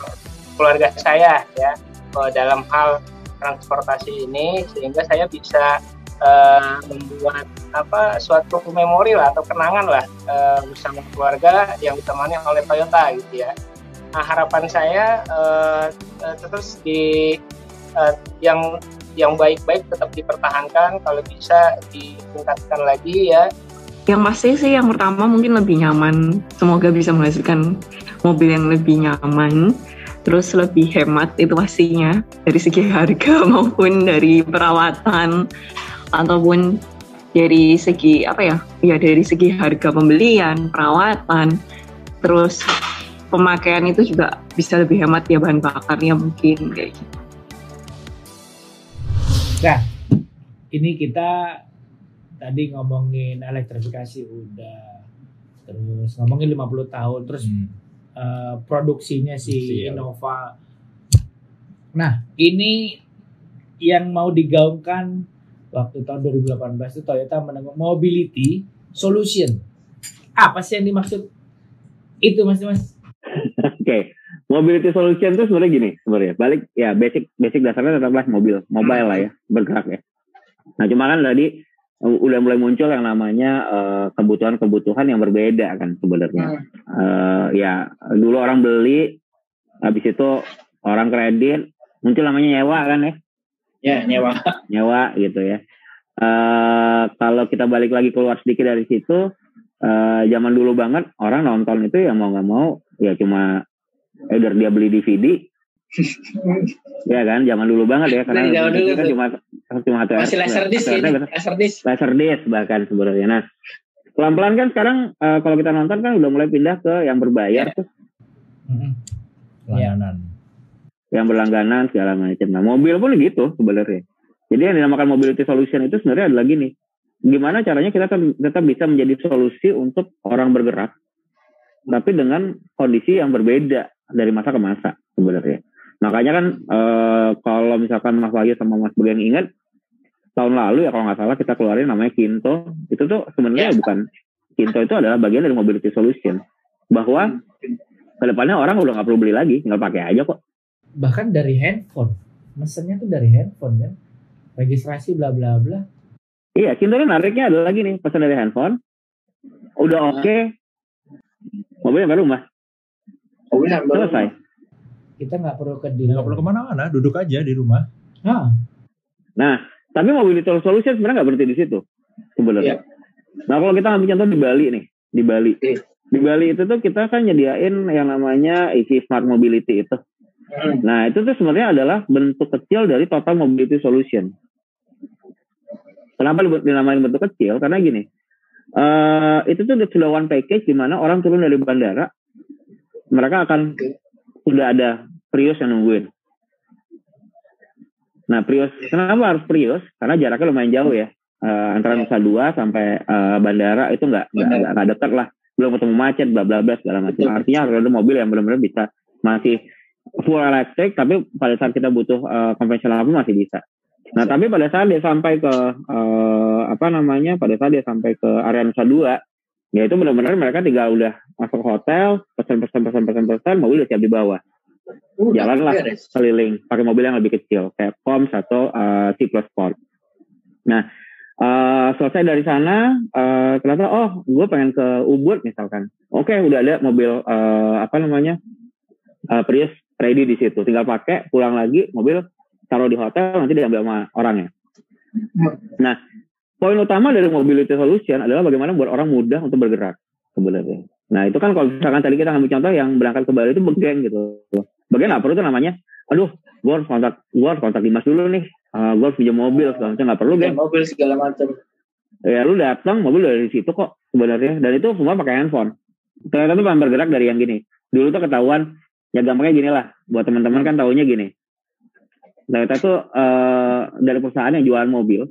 keluarga saya ya eh, dalam hal transportasi ini sehingga saya bisa eh, membuat apa suatu memori lah atau kenangan lah eh, bersama keluarga yang ditemani oleh Toyota gitu ya. Nah, harapan saya eh, eh, terus di eh, yang yang baik-baik tetap dipertahankan kalau bisa ditingkatkan lagi ya Yang pasti sih yang pertama mungkin lebih nyaman. Semoga bisa menghasilkan mobil yang lebih nyaman. Terus lebih hemat itu pastinya dari segi harga maupun dari perawatan ataupun dari segi apa ya? Ya dari segi harga pembelian, perawatan, terus pemakaian itu juga bisa lebih hemat ya bahan bakarnya mungkin kayak gitu. Nah, ini kita tadi ngomongin elektrifikasi udah terus ngomongin 50 tahun terus Hmm. eh, produksinya si Produksi, ya. Innova. Nah, ini yang mau digaungkan waktu tahun 2018 itu Toyota menengok mobility solution. Apa sih yang dimaksud? Itu Mas Mas. Oke, mobility solution itu sebenarnya gini sebenarnya. Balik ya basic basic dasarnya tetaplah mobil, mobile lah ya, bergerak ya. Nah cuma kan tadi uh, udah mulai muncul yang namanya uh, kebutuhan-kebutuhan yang berbeda kan sebenarnya. Uh, ya dulu orang beli, habis itu orang kredit, muncul namanya nyewa kan ya, Ya, nyewa. nyewa gitu ya. Eh kalau kita balik lagi keluar sedikit dari situ, eh zaman dulu banget orang nonton itu ya mau nggak mau ya cuma either dia beli DVD, ya kan zaman dulu banget ya karena Dari zaman dulu kan cuma cuma Masih laser disc satu- ini, satu- laser disc. laser disc bahkan sebenarnya. Nah pelan-pelan kan sekarang eh, kalau kita nonton kan udah mulai pindah ke yang berbayar tuh, Mm-mm. Langganan. yang berlangganan segala macam. Nah mobil pun gitu sebenarnya. Jadi yang dinamakan mobility solution itu sebenarnya adalah gini. Gimana caranya kita tetap, tetap bisa menjadi solusi untuk orang bergerak, tapi dengan kondisi yang berbeda dari masa ke masa sebenarnya. Makanya kan eh, kalau misalkan Mas Wahyu sama Mas Bageng ingat tahun lalu ya kalau nggak salah kita keluarin namanya Kinto. Itu tuh sebenarnya Ya. bukan Kinto itu adalah bagian dari mobility solution. Bahwa ke depannya orang udah nggak perlu beli lagi, tinggal pakai aja kok. Bahkan dari handphone. Mesennya tuh dari handphone kan. Registrasi bla bla bla. Iya, Kinto ini menariknya adalah gini, pesan dari handphone, udah oke, mobilnya baru Oh, benar, baru. selesai. Kita nggak perlu ke dealer. nggak perlu ke mana-mana, duduk aja di rumah. Nah, Nah, tapi mobility solution sebenarnya nggak berhenti di situ, sebenarnya. Nah, kalau kita ambil contoh di Bali nih, di Bali. Iya. Di Bali itu tuh kita kan nyediain yang namanya isi smart mobility itu. Hmm. Nah, itu tuh sebenarnya adalah bentuk kecil dari total mobility solution. Kenapa dinamain bentuk kecil? Karena gini, eh itu tuh sudah one package di mana orang turun dari bandara, mereka akan sudah ada Prius yang nungguin. Nah, Prius, kenapa harus Prius? Karena jaraknya lumayan jauh ya. Eh, antara Nusa Dua sampai eh, bandara itu nggak nggak dekat lah. Belum ketemu macet, bla bla bla segala macam. Artinya harus ada mobil yang benar-benar bisa masih full elektrik, tapi pada saat kita butuh eh, konvensional pun masih bisa. Nah, tapi pada saat dia sampai ke eh, apa namanya? Pada saat dia sampai ke area Nusa Dua, ya itu benar-benar mereka tinggal udah masuk hotel, pesan pesan pesan pesan pesan, mobil udah siap dibawa Udah, Jalan lah. beres. keliling pakai mobil yang lebih kecil kayak Coms atau uh, C Plus Sport. Nah, eh, selesai dari sana, eh, ternyata oh, gue pengen ke Ubud misalkan. Oke, udah ada mobil eh, apa namanya eh, Prius ready di situ. Tinggal pakai, pulang lagi, mobil taruh di hotel, nanti diambil sama orangnya. Nah, poin utama dari mobility solution adalah bagaimana buat orang mudah untuk bergerak sebenarnya. Nah, itu kan kalau misalkan tadi kita ngambil contoh yang berangkat ke Bali itu begeng gitu. Bagian nggak perlu tuh namanya, aduh, gue harus kontak, gue harus kontak Dimas dulu nih. Uh, gue harus pinjam mobil, segala macam nggak perlu, geng. mobil segala macam. Ya lu datang, mobil udah dari situ kok sebenarnya. Dan itu semua pakai handphone. Ternyata tuh pengen bergerak dari yang gini. Dulu tuh ketahuan, ya gampangnya gini lah. Buat teman-teman kan taunya gini. Ternyata tuh eh, dari perusahaan yang jualan mobil,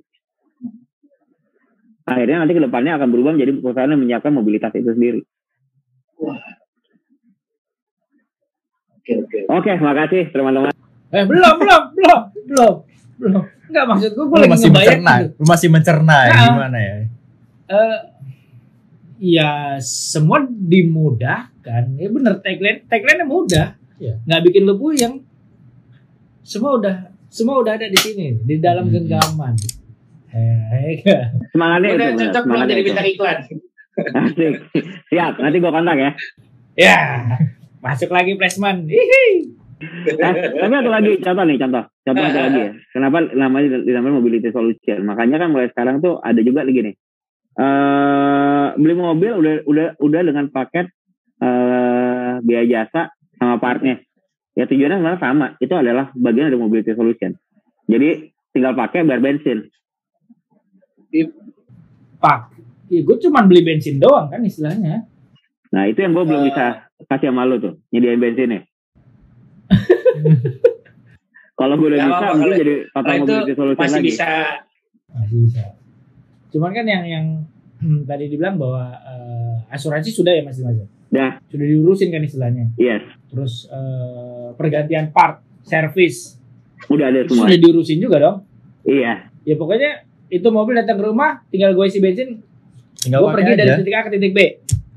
akhirnya nanti ke depannya akan berubah menjadi perusahaan yang menyiapkan mobilitas itu sendiri. Oke, oke. Oke, makasih teman-teman. eh belum belum belum belum. belum nggak maksud gue gue Lu lagi masih mencerna, gitu. lu masih mencerna ya, Nah. gimana ya? Eh, ya semua dimudahkan ya bener tagline tagline mudah Iya. nggak bikin lu puyeng semua udah semua udah ada di sini di dalam Hmm. genggaman Semangatnya Udah itu. cocok belum semangatnya jadi bintang iklan. Asik. Siap, nanti gue kontak ya. ya masuk lagi placement Hihi. Eh, tapi ada lagi contoh nih, contoh. Contoh ada lagi ya. Kenapa namanya dinamain mobility solution? Makanya kan mulai sekarang tuh ada juga lagi nih. Eh beli mobil udah udah udah dengan paket eh biaya jasa sama partnya. Ya tujuannya sebenarnya sama. Itu adalah bagian dari mobility solution. Jadi tinggal pakai bayar bensin. Pak ya, gue cuma beli bensin doang kan istilahnya Nah itu yang gue belum bisa kasih sama lu tuh, nyediain bensinnya. Kalau gue udah Gak bisa, mungkin jadi Kalau itu mobility solution masih lagi. bisa masih bisa cuman kan yang yang hmm, tadi dibilang bahwa eh, asuransi sudah ya mas Dimas Dah, sudah diurusin kan istilahnya yes. terus eh, pergantian part service Udah ada semua. sudah diurusin juga dong Iya. ya pokoknya itu mobil datang ke rumah tinggal gue isi bensin Tinggal gue pergi dari aja. titik A ke titik B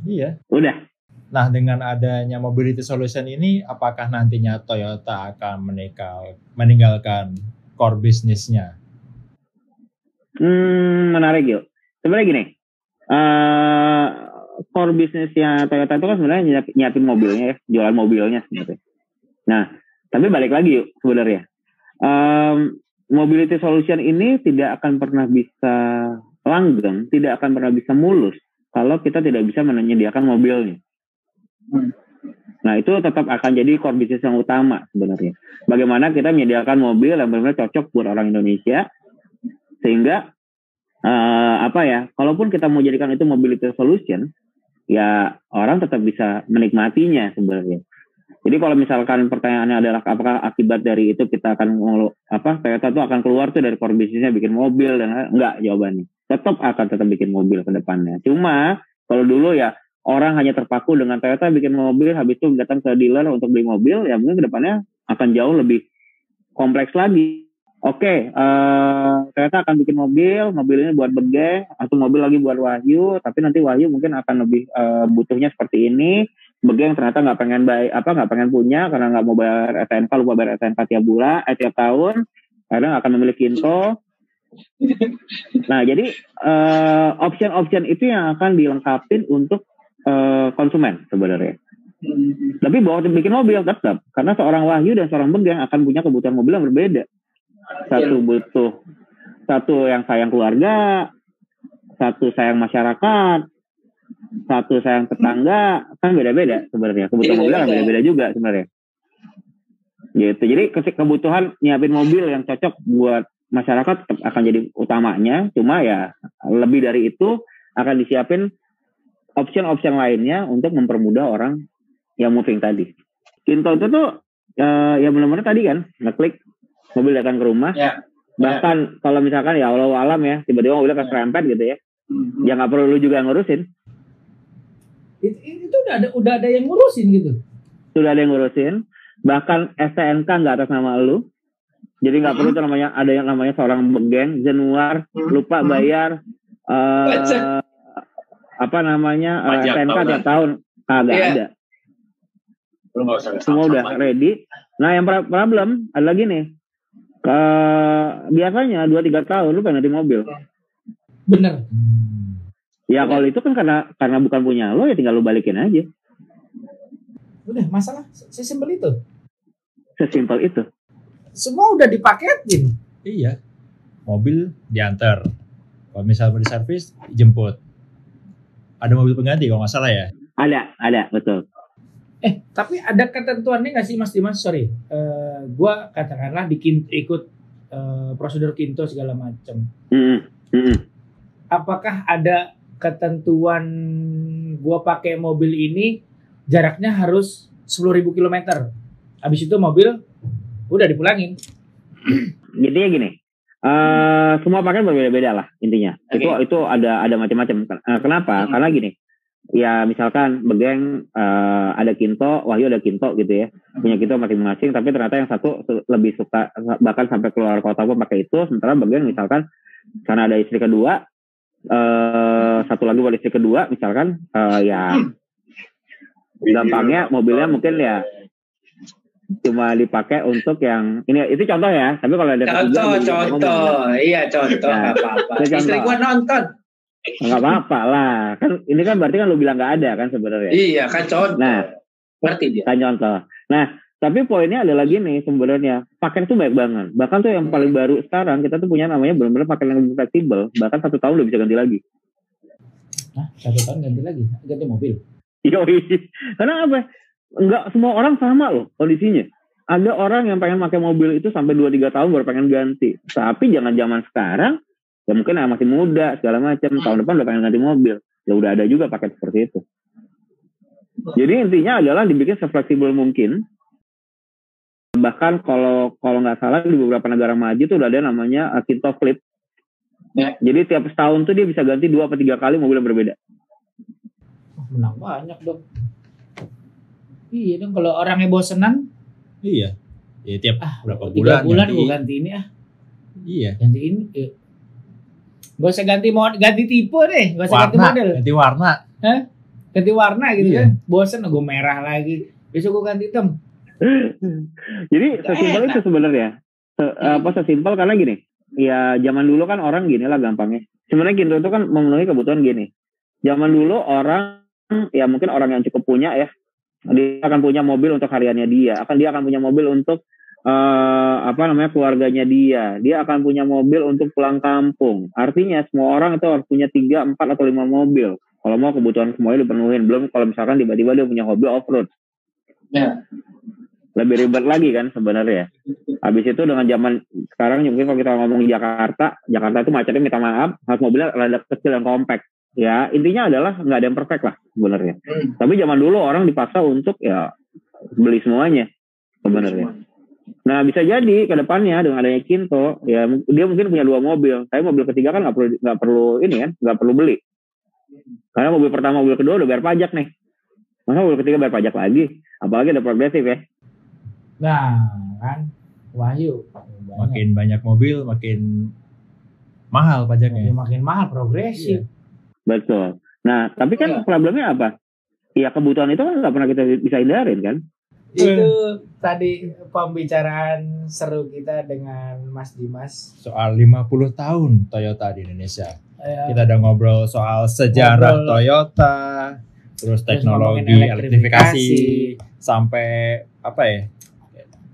Iya. Udah. Nah, dengan adanya mobility solution ini, apakah nantinya Toyota akan meninggal, meninggalkan core bisnisnya? Hmm, menarik yuk. Sebenarnya gini, eh core bisnisnya Toyota itu kan sebenarnya nyiap- nyiapin mobilnya ya, jualan mobilnya sebenarnya. Nah, tapi balik lagi yuk sebenarnya. Em, mobility solution ini tidak akan pernah bisa langgeng, tidak akan pernah bisa mulus kalau kita tidak bisa menyediakan mobilnya. Nah itu tetap akan jadi core bisnis yang utama sebenarnya. Bagaimana kita menyediakan mobil yang benar-benar cocok buat orang Indonesia, sehingga eh, apa ya, kalaupun kita mau jadikan itu mobility solution, ya orang tetap bisa menikmatinya sebenarnya. Jadi kalau misalkan pertanyaannya adalah apakah akibat dari itu kita akan apa Toyota itu akan keluar tuh dari core bisnisnya bikin mobil dan enggak jawabannya. Tetap akan tetap bikin mobil ke depannya. Cuma kalau dulu ya orang hanya terpaku dengan Toyota bikin mobil habis itu datang ke dealer untuk beli mobil ya mungkin ke depannya akan jauh lebih kompleks lagi. Oke, eh, Toyota akan bikin mobil, mobil ini buat Bege, atau mobil lagi buat Wahyu, tapi nanti Wahyu mungkin akan lebih eh, butuhnya seperti ini. Bege yang ternyata nggak pengen bayar, apa nggak pengen punya karena nggak mau bayar SNK, lupa bayar SNK tiap bulan, eh, tiap tahun, kadang akan memilih Kinto. Nah, jadi eh, option-option itu yang akan dilengkapin untuk eh, konsumen sebenarnya. Tapi bahwa bikin mobil tetap karena seorang Wahyu dan seorang Begang akan punya kebutuhan mobil yang berbeda. Satu butuh satu yang sayang keluarga, satu sayang masyarakat, satu sayang tetangga, kan beda-beda sebenarnya. Kebutuhan mobil kan beda-beda juga sebenarnya. Gitu. Jadi ke- kebutuhan nyiapin mobil yang cocok buat masyarakat tetap akan jadi utamanya. Cuma ya lebih dari itu akan disiapin option-option lainnya untuk mempermudah orang yang moving tadi. Kinto itu tuh eh, ya benar-benar tadi kan ngeklik mobil datang ke rumah. Ya. Bahkan kalau misalkan ya Allah alam ya tiba-tiba mobilnya keserempet gitu ya, ya nggak perlu lu juga ngurusin. Itu, itu udah ada udah ada yang ngurusin gitu Sudah ada yang ngurusin. Bahkan STNK nggak atas nama lu. Jadi nggak perlu tuh namanya ada yang namanya seorang geng Januar lupa bayar eh Pajak. apa namanya eh, Pajak STNK tiap tahun kagak Iya. ada. Lu nggak usah semua udah ready. Nah yang pro- problem ada lagi nih. Ke, biasanya 2-3 tahun lu pengen ganti mobil. bener Hmm. Ya kalau itu kan karena karena bukan punya lo ya tinggal lu balikin aja. udah masalah sesimpel itu Sesimpel itu. semua udah dipaketin Iya. Mobil diantar. Kalau misalnya mau diservis, jemput. Ada mobil pengganti kalau nggak salah ya. Ada, ada, betul. Eh, tapi ada ketentuannya nggak sih Mas Dimas? Sorry, eh, gua katakanlah bikin ikut eh, prosedur kinto segala macam. Mm-mm, mm-mm. Apakah ada ketentuan gua pakai mobil ini jaraknya harus 10.000 km? Habis itu mobil udah dipulangin. Jadi ya gini. eh semua paket berbeda-beda lah intinya. Oke. Itu itu ada ada macam-macam. Eh, kenapa? Hmm. Karena gini. ya misalkan Begeng eh, ada Kinto, Wahyu ada Kinto gitu ya. Punya Kinto masing-masing tapi ternyata yang satu lebih suka bahkan sampai keluar kota pun pakai itu sementara Begeng misalkan karena ada istri kedua eh satu lagi buat istri kedua misalkan eh, ya gampangnya mobilnya mungkin ya cuma dipakai untuk yang ini itu contoh ya tapi kalau ada ketiga, Contoh, ngomong. contoh. Iya, contoh. Nah, Nggak apa-apa. itu contoh. Istri gua nonton. nggak apa-apa lah kan ini kan berarti kan lu bilang nggak ada kan sebenarnya Iya, kan contoh. Nah. Ngerti dia. kan contoh nah tapi poinnya adalah gini sebenarnya. Paket itu banyak banget. Bahkan tuh yang paling baru sekarang kita tuh punya namanya benar-benar paket yang lebih fleksibel bahkan satu tahun udah bisa ganti lagi. Hah, satu tahun ganti lagi, ganti mobil. Yoi. karena apa? Nggak semua orang sama loh kondisinya. Ada orang yang pengen pakai mobil itu sampai 2-3 tahun baru pengen ganti. Tapi jangan zaman sekarang ya mungkin yang masih muda segala macam tahun depan udah pengen ganti mobil. Ya udah ada juga paket seperti itu. Jadi intinya adalah dibikin sefleksibel mungkin bahkan kalau kalau nggak salah di beberapa negara maju tuh udah ada namanya uh, Kinto Flip Ya. jadi tiap setahun tuh dia bisa ganti dua atau tiga kali mobil yang berbeda menang banyak dong. Iya dong, kalau orangnya bosenan, Iya. Ya tiap ah berapa tiga bulan, bulan ganti. gue ganti ini ah, Iya. ganti ini. Eh. Gak usah ganti mod, ganti tipe deh, gak usah ganti Warna, model, ganti warna. ganti warna gitu Iya. kan. Bosen gue merah lagi, besok gue ganti hitam. Jadi sesimpel itu sebenarnya. Se- apa sesimpel karena gini. Ya zaman dulu kan orang gini lah gampangnya. Sebenarnya Kinto itu kan memenuhi kebutuhan gini. Zaman dulu orang ya mungkin orang yang cukup punya ya. Dia akan punya mobil untuk hariannya dia. Akan dia akan punya mobil untuk eh, apa namanya keluarganya dia. Dia akan punya mobil untuk pulang kampung. Artinya semua orang itu harus punya tiga, empat atau lima mobil. Kalau mau kebutuhan semuanya dipenuhin. Belum kalau misalkan tiba-tiba dia punya hobi off road Ya. Lebih ribet lagi kan sebenarnya. Habis itu dengan zaman sekarang mungkin kalau kita ngomong di Jakarta, Jakarta itu macetnya minta maaf, harus mobilnya rada kecil dan compact. Ya intinya adalah nggak ada yang perfect lah sebenarnya. Hmm. Tapi zaman dulu orang dipaksa untuk ya beli semuanya sebenarnya. Nah bisa jadi ke depannya dengan adanya Kinto, ya dia mungkin punya dua mobil. Tapi mobil ketiga kan nggak perlu nggak perlu ini kan, nggak perlu beli. Karena mobil pertama, mobil kedua udah bayar pajak nih. Masa mobil ketiga bayar pajak lagi? Apalagi ada progresif ya. Nah, kan Wahyu banyak. Makin banyak mobil, makin mahal pajaknya. makin mahal progresif. Betul. Nah, tapi kan Iya. problemnya apa? Ya kebutuhan itu kan nggak pernah kita bisa hindarin kan? Itu tadi pembicaraan seru kita dengan Mas Dimas. Soal 50 tahun Toyota di Indonesia. Eh, Kita udah ngobrol soal sejarah Ngobrol. Toyota, terus Terus teknologi ngomongin elektrifikasi, elektrifikasi. sampai apa ya?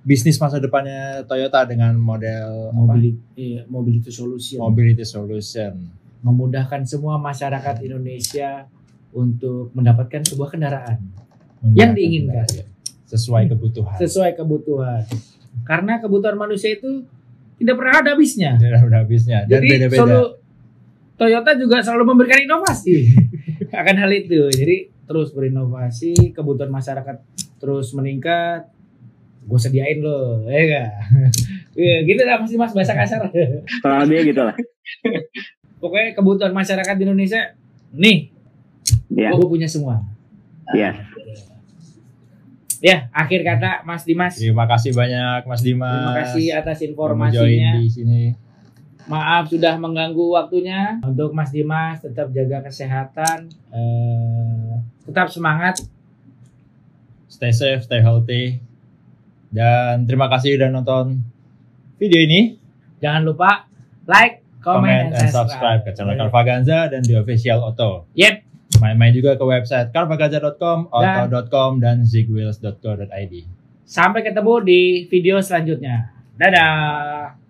Bisnis masa depannya Toyota dengan model mobility, iya, mobility solution. mobility solution. memudahkan semua masyarakat Indonesia untuk mendapatkan sebuah kendaraan Yang diinginkan. kendaraan sesuai kebutuhan. sesuai kebutuhan. Karena kebutuhan manusia itu tidak pernah ada habisnya. Tidak ada habisnya dan Jadi beda-beda. selalu Toyota juga selalu memberikan inovasi akan hal itu. Jadi terus berinovasi, kebutuhan masyarakat terus meningkat. Gue sediain loh, ya enggak? Ya, gitu lah pasti mas bahasa kasar. Kalau dia gitu lah. Pokoknya kebutuhan masyarakat di Indonesia, nih, Ya, gue punya semua. ya. Ya, akhir kata Mas Dimas. Terima kasih banyak Mas Dimas. Terima kasih atas informasinya. di sini. Maaf sudah mengganggu waktunya. Untuk Mas Dimas tetap jaga kesehatan, eh, tetap semangat. Stay safe, stay healthy. Dan terima kasih udah nonton video ini. Jangan lupa like, comment, Comment and subscribe. ke channel Carvaganza dan di official Auto. Yep. Main-main juga ke website carvaganza.com, auto.com, dan zigwheels.co.id. Sampai ketemu di video selanjutnya. Dadah.